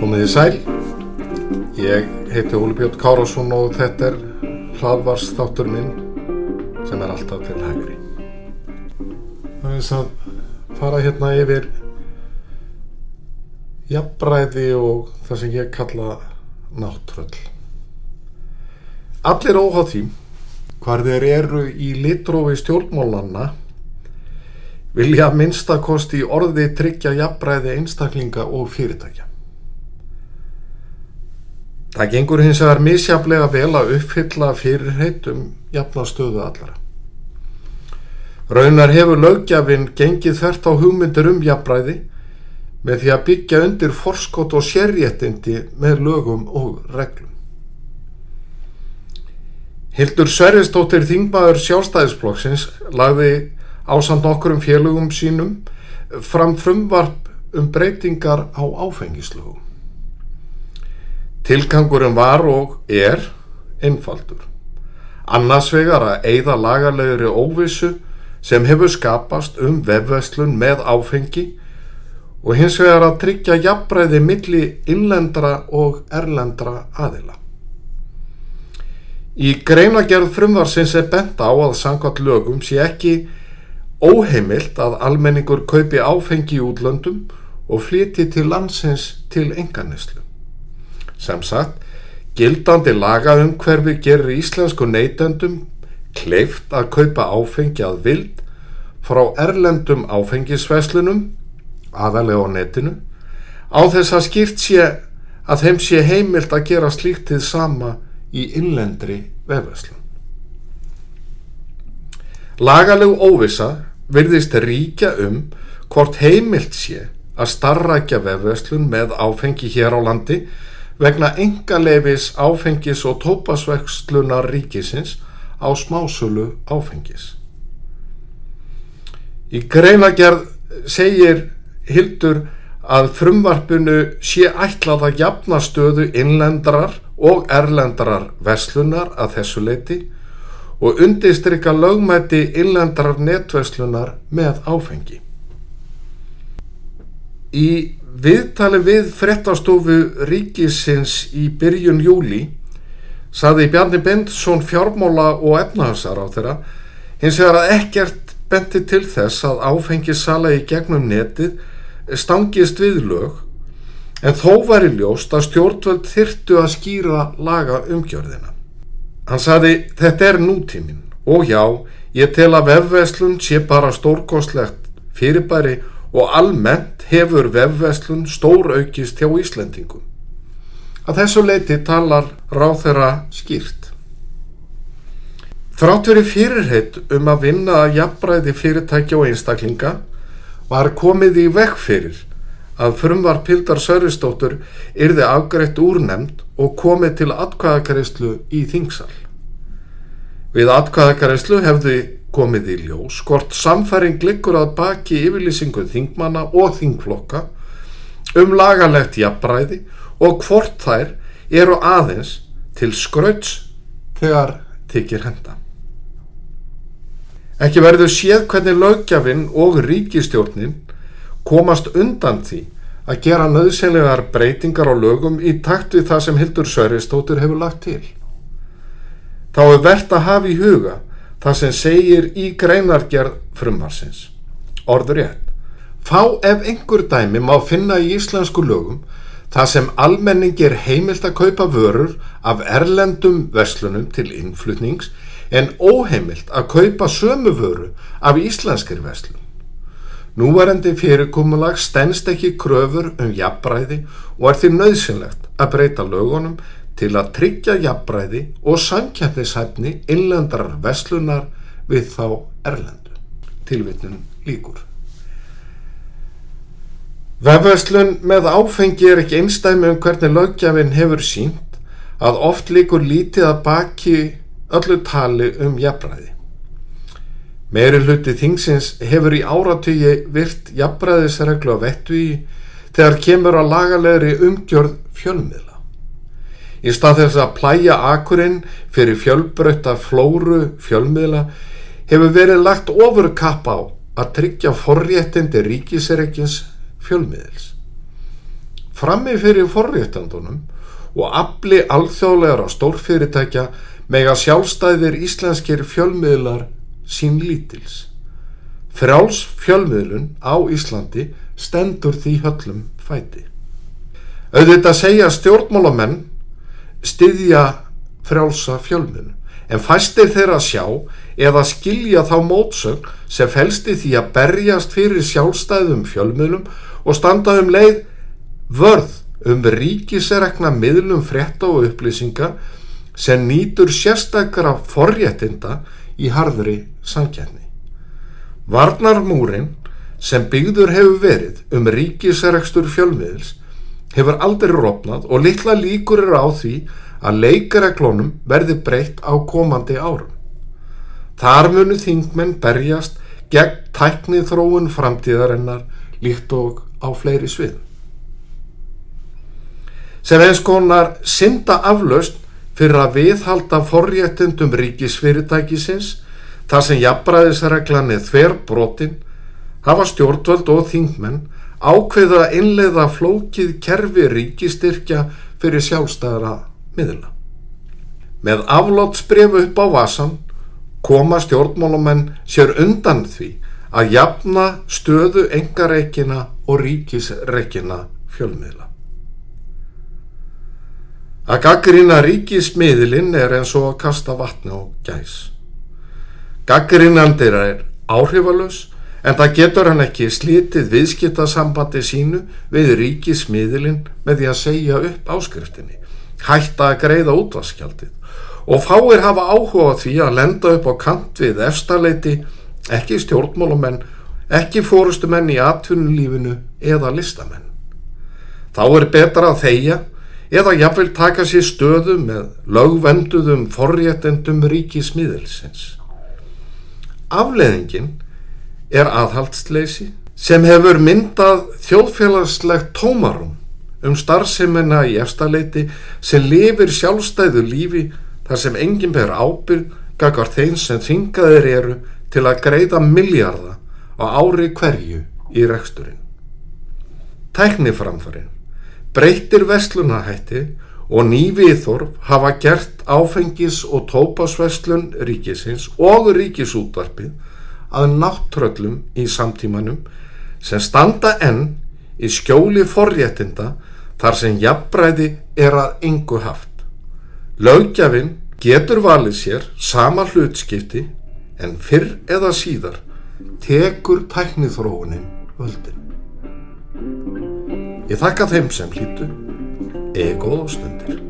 Komið í sæl, ég heiti Óli Björn Kárásson og þetta er hlaðvarsþáttur minn sem er alltaf til hægri. Það er þess að fara hérna yfir jafnbræði og það sem ég kalla náttröll. Allir óháð því hvar þeir eru í litrófi stjórnmálanna vilja minnstakosti orði tryggja jafnbræði einstaklinga og fyrirtækja. Það gengur hins vegar misjaflega vel að uppfylla fyrirheit um jafnastöðu allara. Raunar hefur lögjafinn gengið þvert á hugmyndir um jafnbræði með því að byggja undir forskot og sérréttindi með lögum og reglum. Hildur Sverristóttir Þingmaður sjálfstæðisflokksins lagði ásand okkur um félögum sínum fram frumvarp um breytingar á áfengislögum. Tilgangurum var og er einfaldur. Annars vegar að eigða lagalegri óvissu sem hefur skapast um vefveslun með áfengi og hins vegar að tryggja jafnbræði milli innlendra og erlendra aðila. Í greinagerð frumvarsins er bent á að sangvat lögum sé ekki óheimilt að almenningur kaupi áfengi í útlöndum og flyti til landsins til enganislu. Sem sagt, gildandi lagaumhverfi gerir íslensku neytendum kleift að kaupa áfengi að vild frá erlendum áfengisveslunum, aðalega á netinu, á þess að skýrt sé að þeim sé heimilt að gera slíktið sama í innlendri vefveslun. Lagaleg óvisa virðist ríkja um hvort heimilt sé að starrækja vefveslun með áfengi hér á landi vegna engalefis áfengis og tópasvekslunar ríkisins á smásölu áfengis. Í greinagerð segir Hildur að frumvarpinu sé ætlað að jafna stöðu innlendrar og erlendrar veslunar að þessu leiti og undistrykka lögmæti innlendrar netveslunar með áfengi. Í viðtali við frettastofu ríkisins í byrjun júli saði Bjarni Bendsson fjármóla og efnahansar á þeirra hins vegar að ekkert benti til þess að áfengisala í gegnum netið stangist við lög en þó var í ljóst að stjórnvöld þyrtu að skýra laga umgjörðina. Hann saði þetta er nútíminn og já, ég tel að vefveslun sé bara stórkoslegt fyrirbæri og almennt hefur vefveslun stór aukist hjá Íslendingum. Að þessu leiti talar ráð þeirra skýrt. Þrátt verið fyrirheit um að vinna að jafnbræði fyrirtækja og einstaklinga var komið í vekk fyrir að frumvar Pildar Söristóttur yrði afgreitt úrnemd og komið til atkvæðakarislu í þingsal. Við atkvæðakarislu hefði komið í ljós hvort samfæring liggur að baki yfirlýsingu þingmanna og þingflokka um lagalegt jafnbræði og hvort þær eru aðeins til skrauts þegar þykir henda. Ekki verður séð hvernig lögjafinn og ríkistjórnin komast undan því að gera nöðsynlegar breytingar á lögum í takt við það sem Hildur Sörristóttur hefur lagt til. Þá er verðt að hafa í huga það sem segir í greinargerð frumarsins. Orður rétt. Fá ef einhver dæmi má finna í íslensku lögum það sem almenning er heimilt að kaupa vörur af erlendum verslunum til innflutnings en óheimilt að kaupa sömu vöru af íslenskir verslun. Núvarendi fyrirkomulag stennst ekki kröfur um jafnbræði og er því nöðsynlegt að breyta lögunum til að tryggja jafnbræði og samkjæfnishæfni innlendrar veslunar við þá erlendu. Tilvitnun líkur. Vefveslun með áfengi er ekki einstæmi um hvernig lögjafinn hefur sínt að oft líkur lítið að baki öllu tali um jafnbræði. Meiri hluti þingsins hefur í áratugi virt jafnbræðisreglu að vettu í þegar kemur að lagalegri umgjörð fjölmiðla. Í stað þess að plæja akurinn fyrir fjölbrötta flóru fjölmiðla hefur verið lagt ofur kapp á að tryggja forréttindi ríkisereikins fjölmiðils. Frammi fyrir forréttandunum og afli alþjóðlegar á stórfyrirtækja mega sjálfstæðir íslenskir fjölmiðlar sín lítils. Frjáls fjölmiðlun á Íslandi stendur því höllum fæti. Auðvitað segja stjórnmálamenn styðja frjálsa fjölmiðlun en fæstir þeirra sjá eða skilja þá mótsögn sem felsti því að berjast fyrir sjálfstæðum fjölmiðlum og standa um leið vörð um ríkiserekna miðlum frétta og upplýsinga sem nýtur sérstakara forréttinda í harðri samkjæfni. Varnarmúrin sem byggður hefur verið um ríkiserekstur fjölmiðils hefur aldrei rofnað og litla líkur eru á því að leikareglónum verði breytt á komandi árum. Þar munu þingmenn berjast gegn tæknið þróun framtíðarinnar líkt og á fleiri svið. Sem eins konar synda aflaust fyrir að viðhalda forréttundum ríkisfyrirtækisins þar sem jafnbræðisreglan er þver brotin hafa stjórnvöld og þingmenn ákveða að innleiða flókið kerfi ríkistyrkja fyrir sjálfstæðara miðla. Með aflótsbrefu upp á vasan koma stjórnmálumenn sér undan því að jafna stöðu engareikina og ríkisreikina fjölmiðla. Að gaggrina ríkismiðlinn er eins og að kasta vatni á gæs. Gaggrinandir er áhrifalus en það getur hann ekki slítið viðskiptasambandi sínu við ríkismiðlinn með því að segja upp áskriftinni, hætta að greiða útvaskjaldið og fáir hafa áhuga því að lenda upp á kant við efstaleiti, ekki stjórnmálumenn, ekki fórustumenn í atvinnulífinu eða listamenn. Þá er betra að þeia eða jafnvel taka sér stöðu með lögvenduðum forréttendum ríkismiðilsins. Afleðingin er aðhaldsleysi sem hefur myndað þjóðfélagslegt tómarum um starfseminna í efstaleiti sem lifir sjálfstæðu lífi þar sem enginn ber ábyrg gaggar þeim sem þingaðir eru til að greiða miljarda á ári hverju í reksturinn. Tækniframfarinn breytir vestlunahætti og nýviðþorf hafa gert áfengis- og tópasveslun ríkisins og ríkisútvarpið að náttröllum í samtímanum sem standa enn í skjóli forréttinda þar sem jafnbræði er að yngu haft. Lögjafinn getur valið sér sama hlutskipti en fyrr eða síðar tekur tæknithróunin völdin. Ég þakka þeim sem hlýtu eða góða stundir.